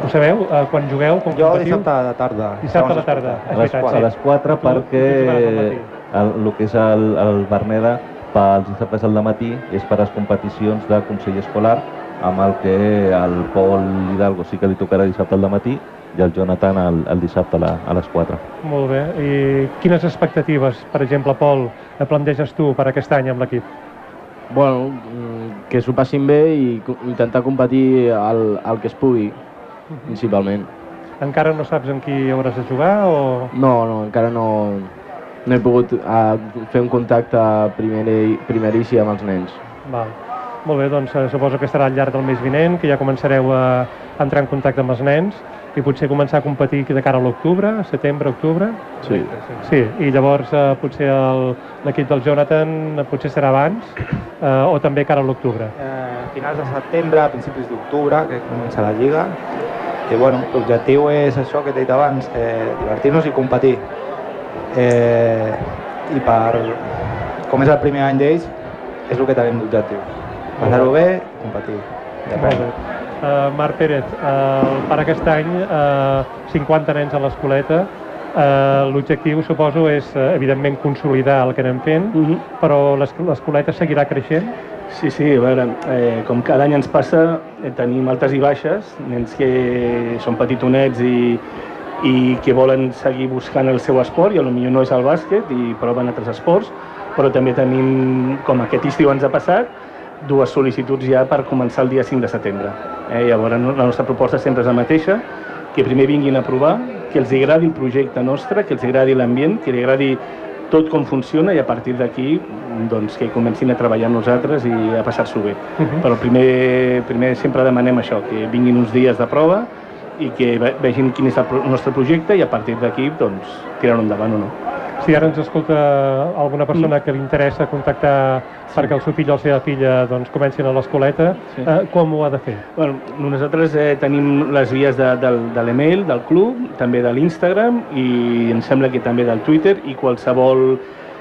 Ho sabeu? Uh, quan jugueu? Com jo competiu? dissabte a la tarda. Dissabte a la tarda. A les, a les 4 perquè el, el que és el, el Berneda pels dissabtes al matí és per les competicions de Consell Escolar amb el que el Pol Hidalgo sí que li tocarà dissabte al matí i el Jonathan el, el dissabte a, la, a les 4. Molt bé. I quines expectatives, per exemple, Pol, planteges tu per aquest any amb l'equip? Bueno, mm, que s'ho passin bé i intentar competir el, el que es pugui, principalment. Encara no saps en qui hauràs de jugar o...? No, no, encara no, no he pogut uh, fer un contacte primer, primerici amb els nens. Val. Molt bé, doncs eh, suposo que estarà al llarg del mes vinent, que ja començareu a entrar en contacte amb els nens i potser començar a competir de cara a l'octubre, setembre, octubre. Sí. Sí, i llavors eh, potser el- l'equip del Jonathan eh, potser serà abans eh, o també cara a l'octubre. Eh, finals de setembre, principis d'octubre, que comença la Lliga. I bueno, l'objectiu és això que t'he dit abans, eh, divertir-nos i competir. Eh, I per, com és el primer any d'ells, és el que tenim d'objectiu. Passar-ho bé i competir. Aprendre. Uh, Marc Pérez, uh, per aquest any, uh, 50 nens a l'escoleta. Uh, L'objectiu, suposo, és, uh, evidentment, consolidar el que anem fent, Mhm. però l'es- l'escoleta seguirà creixent? Sí, sí, a veure, eh, com cada any ens passa, eh, tenim altes i baixes, nens que són petitonets i, i que volen seguir buscant el seu esport i potser no és el bàsquet i proven altres esports, però també tenim, com aquest estiu ens ha passat, dues sol·licituds ja per començar el dia 5 de setembre. Eh? Llavors, la nostra proposta sempre és la mateixa, que primer vinguin a provar, que els agradi el projecte nostre, que els agradi l'ambient, que li agradi tot com funciona i a partir d'aquí doncs, que comencin a treballar amb nosaltres i a passar-s'ho bé. Uh -huh. Però primer, primer sempre demanem això, que vinguin uns dies de prova i que ve- vegin quin és el nostre projecte i a partir d'aquí doncs, tirar-ho endavant o no. Si ara ens escolta alguna persona que li interessa contactar perquè el seu fill o la seva filla doncs, comencin a l'escoleta, Sí. eh, com ho ha de fer? Bueno, nosaltres eh, tenim les vies de, del, de l'email, del club, també de l'Instagram i em sembla que també del Twitter i qualsevol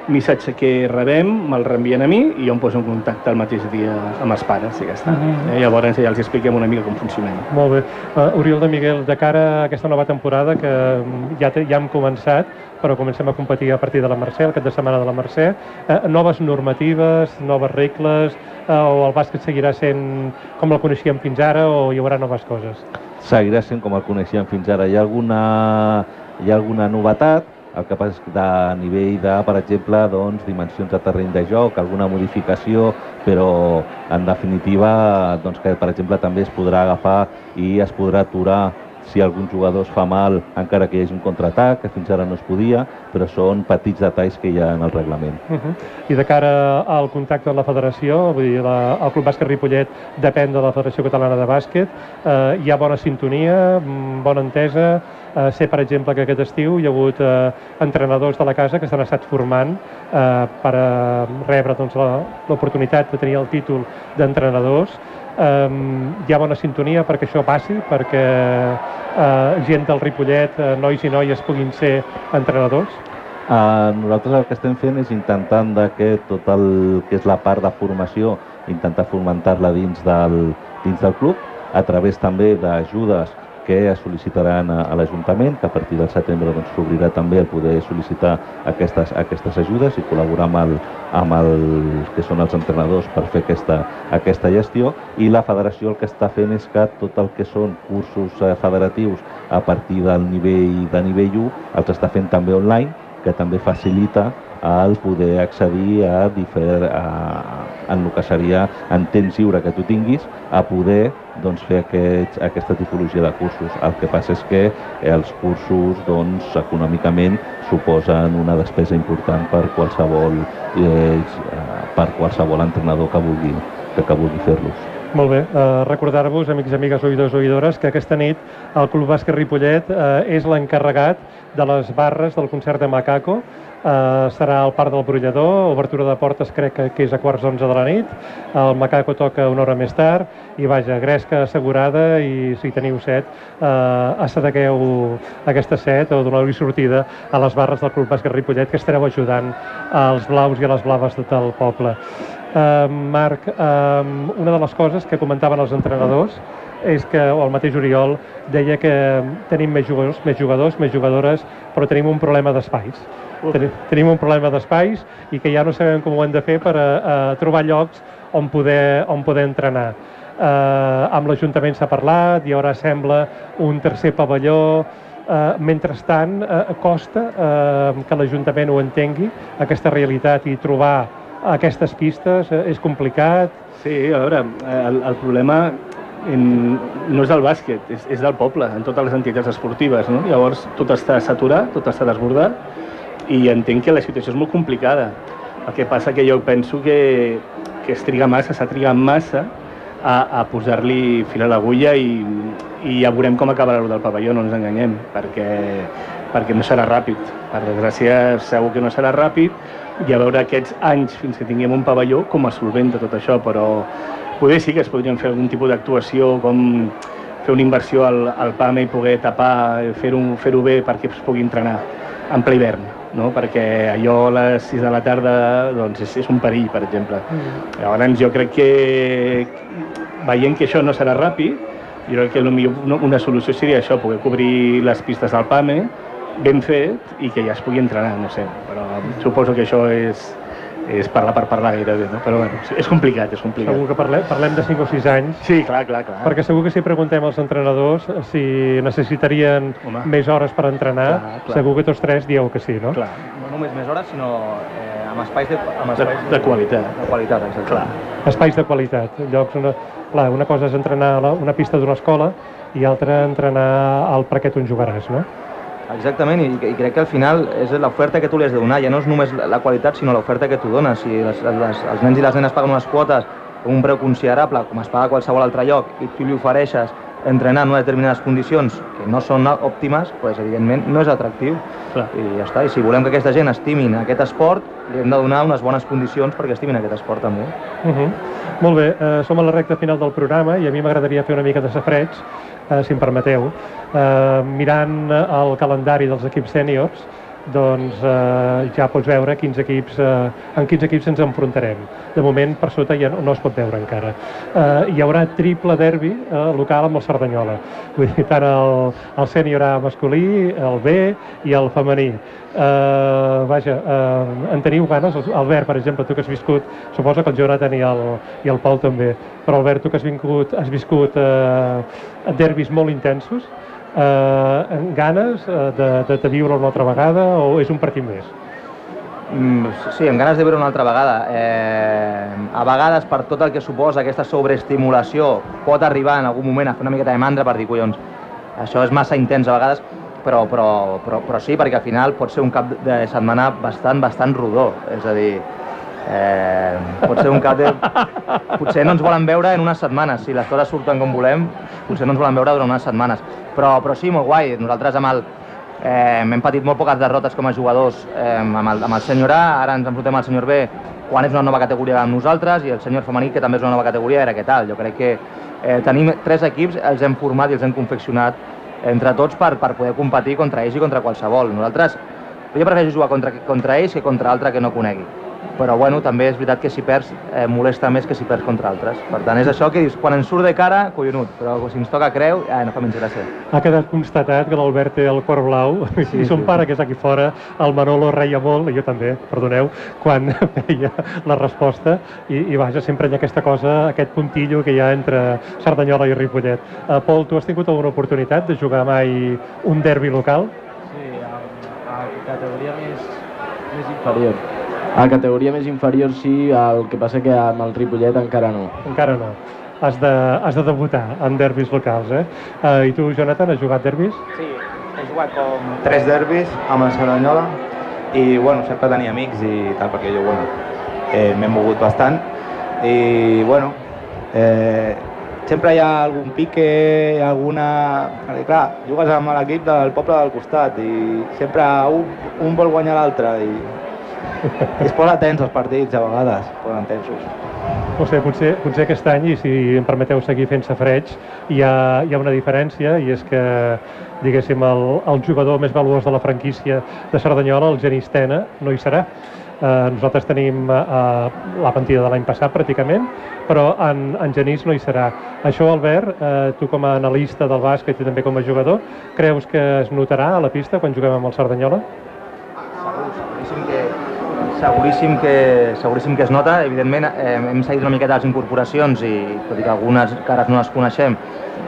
missatge que rebem me'l reenvien a mi i jo em poso en contacte el mateix dia amb els pares i ja està. Mhm. eh, llavors ja els expliquem una mica com funcionem. Molt bé. Uh, Oriol de Miguel, de cara a aquesta nova temporada que mm, ja, te, ja hem començat, però comencem a competir a partir de la Mercè, el cap de setmana de la Mercè, uh, noves normatives, noves regles, uh, o el bàsquet seguirà sent com el coneixíem fins ara o hi haurà noves coses? seguirà sent com el coneixíem fins ara. Hi ha alguna, hi ha alguna novetat, el que passa és de nivell de, per exemple, doncs, dimensions de terreny de joc, alguna modificació, però en definitiva doncs, que, per exemple, també es podrà agafar i es podrà aturar si algun jugador es fa mal, encara que hi hagi un contraatac, que fins ara no es podia, però són petits detalls que hi ha en el reglament. Uh -huh. I de cara al contacte amb la federació, vull dir, la, el Club Bàsquet Ripollet depèn de la Federació Catalana de Bàsquet, eh, hi ha bona sintonia, mm, bona entesa, eh, sé, per exemple, que aquest estiu hi ha hagut eh, entrenadors de la casa que s'han estat formant eh, per a rebre doncs, l'oportunitat de tenir el títol d'entrenadors, Um, hi ha bona sintonia perquè això passi, perquè uh, gent del Ripollet, uh, nois i noies, puguin ser entrenadors? Uh, nosaltres el que estem fent és intentant de que tot el que és la part de formació, intentar fomentar-la dins, del, dins del club, a través també d'ajudes que es sol·licitaran a, a l'Ajuntament, que a partir del setembre doncs, s'obrirà també el poder sol·licitar aquestes, aquestes ajudes i col·laborar amb, el, amb el, que són els entrenadors per fer aquesta, aquesta gestió. I la federació el que està fent és que tot el que són cursos eh, federatius a partir del nivell de nivell 1 els està fent també online que també facilita el poder accedir a, difer, a, en el que seria en temps lliure que tu tinguis a poder doncs, fer aquests, aquesta tipologia de cursos. El que passa és que els cursos doncs, econòmicament suposen una despesa important per qualsevol, eh, per qualsevol entrenador que vulgui, que, que vulgui fer-los. Molt bé, uh, recordar-vos, amics i amigues, oïdors, oïdores, que aquesta nit el Club Bàsquet Ripollet uh, és l'encarregat de les barres del concert de Macaco. Uh, serà al Parc del Brollador, obertura de portes crec que, que és a quarts d'onze de la nit. El Macaco toca una hora més tard i vaja, gresca assegurada i si teniu set, uh, assedegueu aquesta set o doneu-hi sortida a les barres del Club Bàsquet Ripollet que estareu ajudant als blaus i a les blaves de del poble. Uh, Marc, uh, una de les coses que comentaven els entrenadors és que, el mateix Oriol, deia que tenim més jugadors, més jugadors, més jugadores, però tenim un problema d'espais. Tenim, un problema d'espais i que ja no sabem com ho hem de fer per a, a trobar llocs on poder, on poder entrenar. Uh, amb l'Ajuntament s'ha parlat i ara sembla un tercer pavelló, Uh, mentrestant, uh, costa uh, que l'Ajuntament ho entengui, aquesta realitat, i trobar aquestes pistes uh, és complicat. Sí, a veure, el, el problema en, no és del bàsquet, és, és del poble, en totes les entitats esportives. No? Llavors, tot està saturat, tot està desbordat, i entenc que la situació és molt complicada. El que passa que jo penso que, que es triga massa, s'ha trigat massa a, a posar-li fil a l'agulla i, i ja veurem com acabarà el del pavelló, no ens enganyem, perquè, perquè no serà ràpid. Per desgràcia, segur que no serà ràpid, i a veure aquests anys fins que tinguem un pavelló com es solventa tot això, però poder sí que es podrien fer algun tipus d'actuació com fer una inversió al, al PAME i poder tapar, fer-ho fer bé perquè es pugui entrenar en ple hivern, no? perquè allò a les 6 de la tarda doncs és, és un perill, per exemple. Mm. Llavors jo crec que veient que això no serà ràpid, jo crec que millor una solució seria això, poder cobrir les pistes del PAME ben fet i que ja es pugui entrenar, no sé, però suposo que això és, és parlar per parlar gairebé, no? però bueno, és complicat, és complicat. Segur que parlem, parlem de 5 o 6 anys. Sí, clar, clar, clar. Perquè segur que si preguntem als entrenadors si necessitarien Home. més hores per entrenar, clar, clar. segur que tots tres dieu que sí, no? Clar, no només més hores, sinó eh, amb espais de, amb espais de, de, de qualitat. De qualitat, exacte. Clar. Espais de qualitat, llocs on... Clar, una cosa és entrenar a una pista d'una escola i altra entrenar al parquet on jugaràs, no? Exactament, i, i crec que al final és l'oferta que tu li has de donar, ja no és només la qualitat, sinó l'oferta que tu dones. Si les, les, els nens i les nenes paguen unes quotes un preu considerable, com es paga a qualsevol altre lloc, i tu li ofereixes entrenar en unes determinades condicions que no són òptimes, doncs, evidentment no és atractiu. Clar. I ja està. I si volem que aquesta gent estimin aquest esport, li hem de donar unes bones condicions perquè estimin aquest esport també. Uh -huh. Molt bé, eh, som a la recta final del programa i a mi m'agradaria fer una mica de safreig eh, si em permeteu. Eh, mirant el calendari dels equips sèniors, doncs eh, ja pots veure quins equips, eh, en quins equips ens enfrontarem. De moment, per sota ja no, no es pot veure encara. Eh, hi haurà triple derbi eh, local amb el Cerdanyola. Vull dir, tant el, el sènior A masculí, el B i el femení. Eh, vaja, eh, en teniu ganes? Albert, per exemple, tu que has viscut, suposo que el Jonathan i el, i el Pol també, però Albert, tu que has, vingut, has viscut eh, derbis molt intensos, eh, ganes eh, de, de, de viure una altra vegada o és un partit més? Mm, sí, amb ganes de viure una altra vegada. Eh, a vegades, per tot el que suposa aquesta sobreestimulació, pot arribar en algun moment a fer una miqueta de mandra per dir, collons, això és massa intens a vegades, però, però, però, però sí, perquè al final pot ser un cap de setmana bastant, bastant rodó. És a dir, Eh, pot ser un de... Potser no ens volen veure en unes setmanes, si les coses surten com volem, potser no ens volen veure durant unes setmanes. Però, però sí, molt guai. Nosaltres amb el, eh, hem patit molt poques derrotes com a jugadors eh, amb, el, amb el senyor A, ara ens enfrontem al senyor B, quan és una nova categoria amb nosaltres, i el senyor femení, que també és una nova categoria, era què tal. Jo crec que eh, tenim tres equips, els hem format i els hem confeccionat entre tots per, per poder competir contra ells i contra qualsevol. Nosaltres, jo prefereixo jugar contra, contra ells que contra altre que no conegui però bueno, també és veritat que si perds eh, molesta més que si perds contra altres. Per tant, és això que dius, quan ens surt de cara, collonut, però si ens toca creu, eh, no fa menys gràcia. Ha quedat constatat que l'Albert té el cor blau, sí, i son sí. pare, que és aquí fora, el Manolo reia molt, i jo també, perdoneu, quan feia la resposta, i, i vaja, sempre hi ha aquesta cosa, aquest puntillo que hi ha entre Cerdanyola i Ripollet. Uh, Pol, tu has tingut alguna oportunitat de jugar mai un derbi local? Sí, a, a categoria més, més inferior. A categoria més inferior sí, el que passa que amb el Ripollet encara no. Encara no. Has de, has de debutar en derbis locals, eh? Uh, I tu, Jonathan, has jugat derbis? Sí, he jugat com tres derbis amb el Cerdanyola i, bueno, sempre tenia amics i tal, perquè jo, bueno, eh, m'he mogut bastant i, bueno, eh, sempre hi ha algun pique, alguna... Perquè, clar, jugues amb l'equip del poble del costat i sempre un, un vol guanyar l'altre i es posa tens els partits, a vegades, es posen tensos. No sé, potser, potser aquest any, i si em permeteu seguir fent safreig, hi ha, hi ha una diferència, i és que, diguéssim, el, el jugador més valuós de la franquícia de Cerdanyola, el Genís Tena, no hi serà. Eh, nosaltres tenim eh, la partida de l'any passat, pràcticament, però en, en Genís no hi serà. Això, Albert, eh, tu com a analista del bàsquet i també com a jugador, creus que es notarà a la pista quan juguem amb el Cerdanyola? Segur, seguríssim que, seguríssim que, seguríssim que es nota. Evidentment, eh, hem seguit una miqueta les incorporacions i, tot i que algunes cares no les coneixem,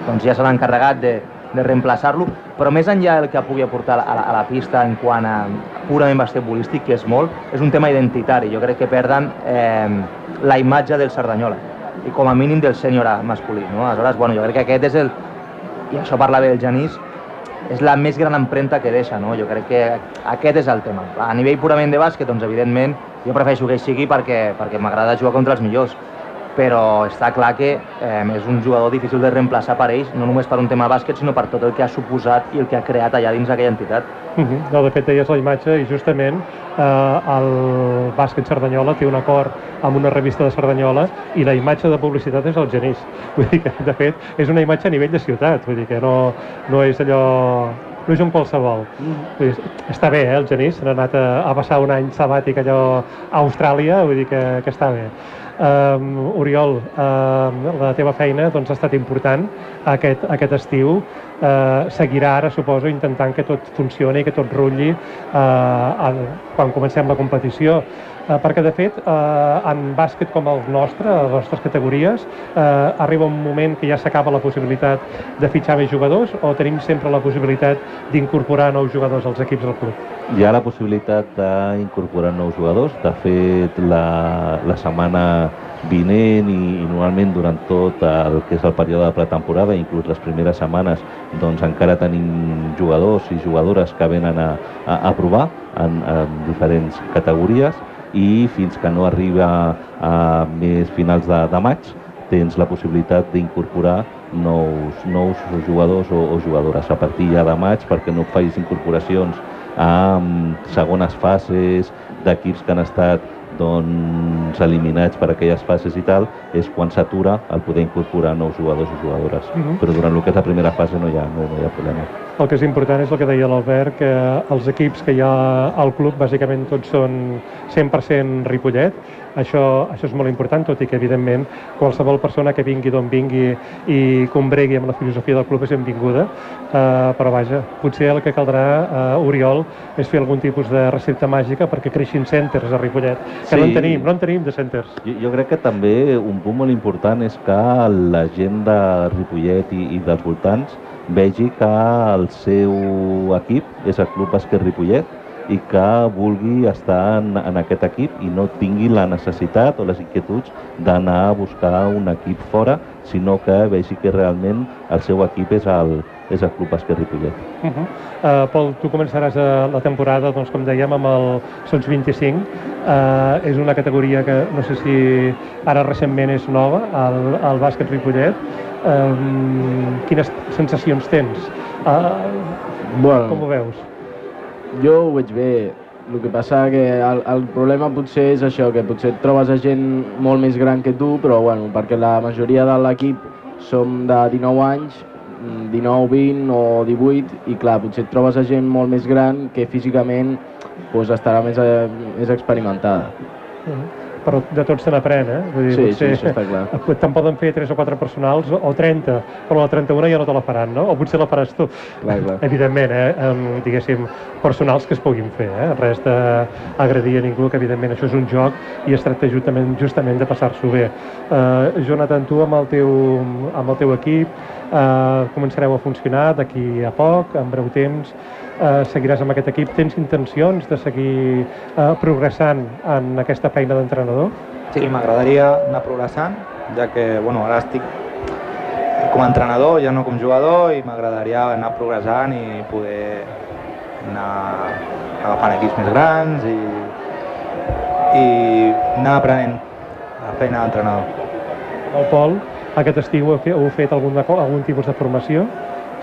doncs ja se encarregat de, de reemplaçar-lo, però més enllà del que pugui aportar a la, a la pista en quant a purament basquetbolístic, que és molt, és un tema identitari. Jo crec que perden eh, la imatge del Cerdanyola i com a mínim del sènior masculí. No? Aleshores, bueno, jo crec que aquest és el... I això parla bé el Genís, és la més gran empremta que deixa, no? Jo crec que aquest és el tema. A nivell purament de bàsquet, doncs evidentment jo prefereixo que sigui perquè, perquè m'agrada jugar contra els millors, però està clar que eh, és un jugador difícil de reemplaçar per ells, no només per un tema bàsquet, sinó per tot el que ha suposat i el que ha creat allà dins d'aquella entitat. Uh -huh. no, de fet, deies la imatge i justament eh, el bàsquet Cerdanyola té un acord amb una revista de Cerdanyola i la imatge de publicitat és el Genís. Vull dir que, de fet, és una imatge a nivell de ciutat, vull dir que no, no és allò no és un qualsevol. Mm. Està bé, eh, el Genís, n'ha anat a, a passar un any sabàtic allò a Austràlia, vull dir que, que està bé. Um, Oriol, um, la teva feina doncs, ha estat important aquest, aquest estiu. Uh, seguirà ara, suposo, intentant que tot funcioni, que tot rulli uh, en, quan comencem la competició. Uh, perquè, de fet, uh, en bàsquet com el nostre, les nostres categories, uh, arriba un moment que ja s'acaba la possibilitat de fitxar més jugadors o tenim sempre la possibilitat d'incorporar nous jugadors als equips del club? Hi ha la possibilitat d'incorporar nous jugadors. De fet, la, la setmana vinent i, i normalment durant tot el que és el període de pretemporada, inclús les primeres setmanes, doncs encara tenim jugadors i jugadores que venen a, a, a provar en, en diferents categories i fins que no arriba a més finals de, de maig tens la possibilitat d'incorporar nous, nous jugadors o, o jugadores a partir ja de maig perquè no facis incorporacions a segones fases d'equips que han estat doncs, eliminats per aquelles fases i tal, és quan s'atura el poder incorporar nous jugadors o jugadores. Uh -huh. Però durant el que és la primera fase no hi ha, no, no hi ha problema. El que és important és el que deia l'Albert, que els equips que hi ha al club bàsicament tots són 100% Ripollet, això, això és molt important, tot i que, evidentment, qualsevol persona que vingui d'on vingui i combregui amb la filosofia del club és benvinguda, uh, però vaja, potser el que caldrà, uh, Oriol, és fer algun tipus de recepta màgica perquè creixin centres a Ripollet, que sí. no en tenim, no en tenim de centers. Jo, jo crec que també un punt molt important és que la gent de Ripollet i, i dels voltants vegi que el seu equip és el Club Bàsquet Ripollet i que vulgui estar en, en aquest equip i no tingui la necessitat o les inquietuds d'anar a buscar un equip fora, sinó que vegi que realment el seu equip és el, és el Club Bàsquet Ripollet. Uh -huh. uh, Pol, tu començaràs uh, la temporada, doncs, com dèiem, amb el Sons 25. Uh, és una categoria que no sé si ara recentment és nova, el, el bàsquet Ripollet. Um, quines sensacions tens? Uh, bueno, com ho veus? Jo ho veig bé. El que passa que el, el problema potser és això, que potser et trobes a gent molt més gran que tu, però bueno, perquè la majoria de l'equip som de 19 anys, 19, 20 o 18, i clar, potser et trobes a gent molt més gran que físicament pues, estarà més, eh, més experimentada. Uh -huh però de tots se n'aprèn, eh? Vull dir, sí, potser, sí, això està clar. Te'n poden fer 3 o 4 personals o 30, però la 31 ja no te la faran, no? O potser la faràs tu. Clar, clar. Evidentment, eh? Um, diguéssim, personals que es puguin fer, eh? Res d'agredir a ningú, que evidentment això és un joc i es tracta justament, justament de passar-s'ho bé. Uh, Jonathan, tu amb el teu, amb el teu equip uh, començareu a funcionar d'aquí a poc, en breu temps, eh, seguiràs amb aquest equip. Tens intencions de seguir eh, progressant en aquesta feina d'entrenador? Sí, m'agradaria anar progressant, ja que bueno, ara estic com a entrenador, ja no com jugador, i m'agradaria anar progressant i poder anar agafant equips més grans i, i anar aprenent la feina d'entrenador. El Pol, aquest estiu heu fet algun, algun tipus de formació,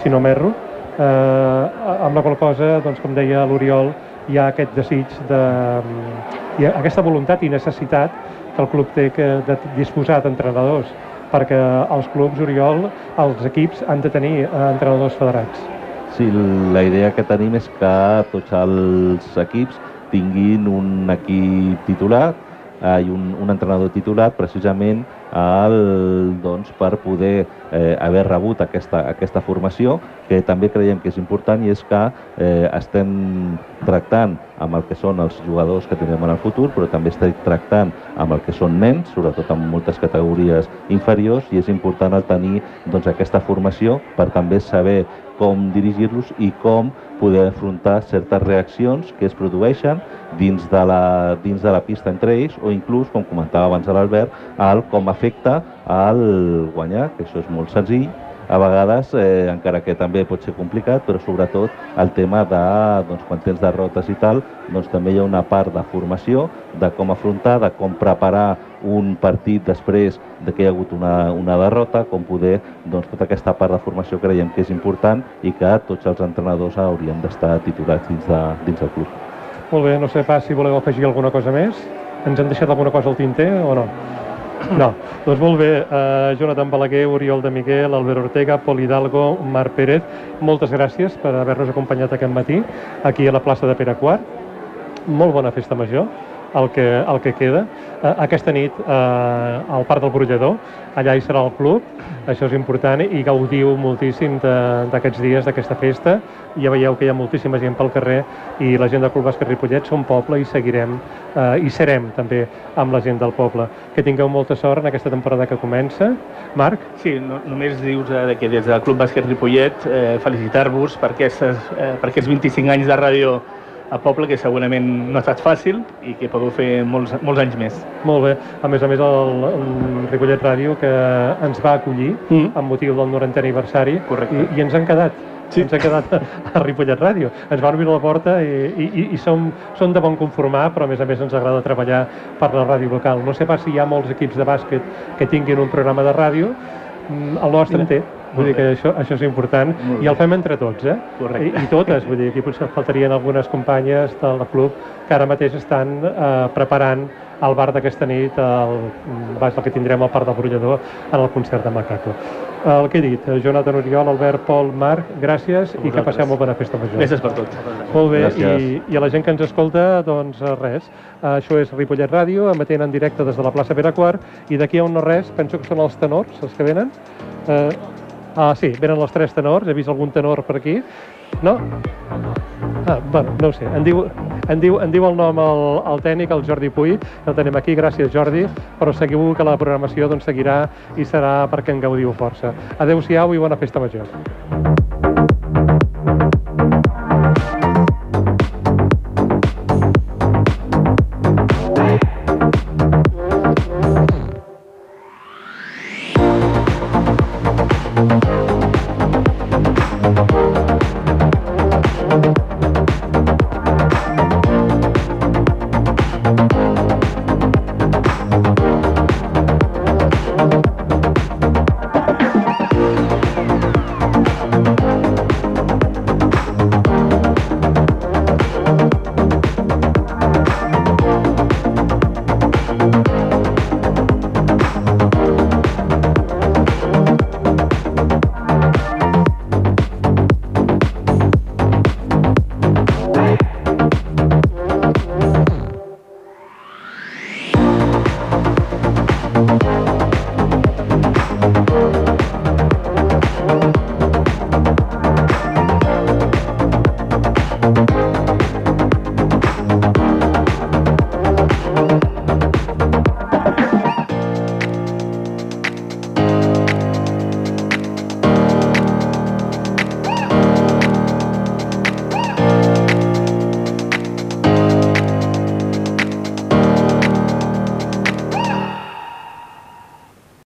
si no m'erro? Eh, amb la qual cosa, doncs, com deia l'Oriol, hi ha aquest desig, de, hi ha aquesta voluntat i necessitat que el club té que, de disposar d'entrenadors, perquè els clubs, Oriol, els equips han de tenir eh, entrenadors federats. Sí, la idea que tenim és que tots els equips tinguin un equip titular eh, i un, un entrenador titulat precisament el, doncs, per poder eh, haver rebut aquesta, aquesta formació, que també creiem que és important i és que eh, estem tractant amb el que són els jugadors que tindrem en el futur, però també estem tractant amb el que són nens, sobretot en moltes categories inferiors, i és important el tenir doncs, aquesta formació per també saber com dirigir-los i com poder afrontar certes reaccions que es produeixen dins de la, dins de la pista entre ells o inclús, com comentava abans l'Albert, el com afecta el guanyar, que això és molt senzill, a vegades, eh, encara que també pot ser complicat, però sobretot el tema de, doncs, quan tens derrotes i tal, doncs també hi ha una part de formació, de com afrontar, de com preparar un partit després de que hi ha hagut una, una derrota, com poder, doncs tota aquesta part de formació creiem que és important i que tots els entrenadors haurien d'estar titulats dins, de, dins del club. Molt bé, no sé pas si voleu afegir alguna cosa més. Ens hem deixat alguna cosa al tinter o no? No, doncs molt bé, uh, Jonathan Balaguer, Oriol de Miguel, Albert Ortega, Pol Hidalgo, Marc Pérez, moltes gràcies per haver-nos acompanyat aquest matí aquí a la plaça de Pere Quart. Molt bona festa major el que, el que queda. Eh, aquesta nit eh, al Parc del Brollador, allà hi serà el club, això és important i gaudiu moltíssim d'aquests dies, d'aquesta festa. Ja veieu que hi ha moltíssima gent pel carrer i la gent del Club Bàsquet Ripollet som poble i seguirem eh, i serem també amb la gent del poble. Que tingueu molta sort en aquesta temporada que comença. Marc? Sí, no, només dius eh, que des del Club Bàsquet Ripollet eh, felicitar-vos per, aquestes, eh, per aquests 25 anys de ràdio a poble que segurament no ha estat fàcil i que podeu fer molts, molts anys més. Molt bé. A més a més, el, el Ripollet Ràdio que ens va acollir mm. amb motiu del 90 aniversari Correcte. i, i ens han quedat sí. ens ha quedat a Ripollet Ràdio. Ens van obrir la porta i, i, i som, som de bon conformar, però a més a més ens agrada treballar per la ràdio local. No sé pas si hi ha molts equips de bàsquet que tinguin un programa de ràdio, mm, el nostre en té, Vull dir que això, això és important i el fem entre tots, eh? Correcte. I, I totes, vull dir, aquí potser faltarien algunes companyes del club que ara mateix estan eh, preparant el bar d'aquesta nit, el, baix el que tindrem al Parc del Brollador en el concert de Macaco. El que he dit, Jonathan Oriol, Albert, Pol, Marc, gràcies i que passeu molt bona festa major. Gràcies per tot. Molt bé, i, i a la gent que ens escolta, doncs res, això és Ripollet Ràdio, emetent en directe des de la plaça Pere Quart i d'aquí a un no res, penso que són els tenors, els que venen, eh, Ah, sí, venen els tres tenors, he vist algun tenor per aquí. No? Ah, bueno, no ho sé. En diu, en diu, en diu el nom el, el tècnic, el Jordi Puy, el tenim aquí, gràcies Jordi, però seguiu que la programació doncs, seguirà i serà perquè en gaudiu força. Adéu-siau i bona festa major.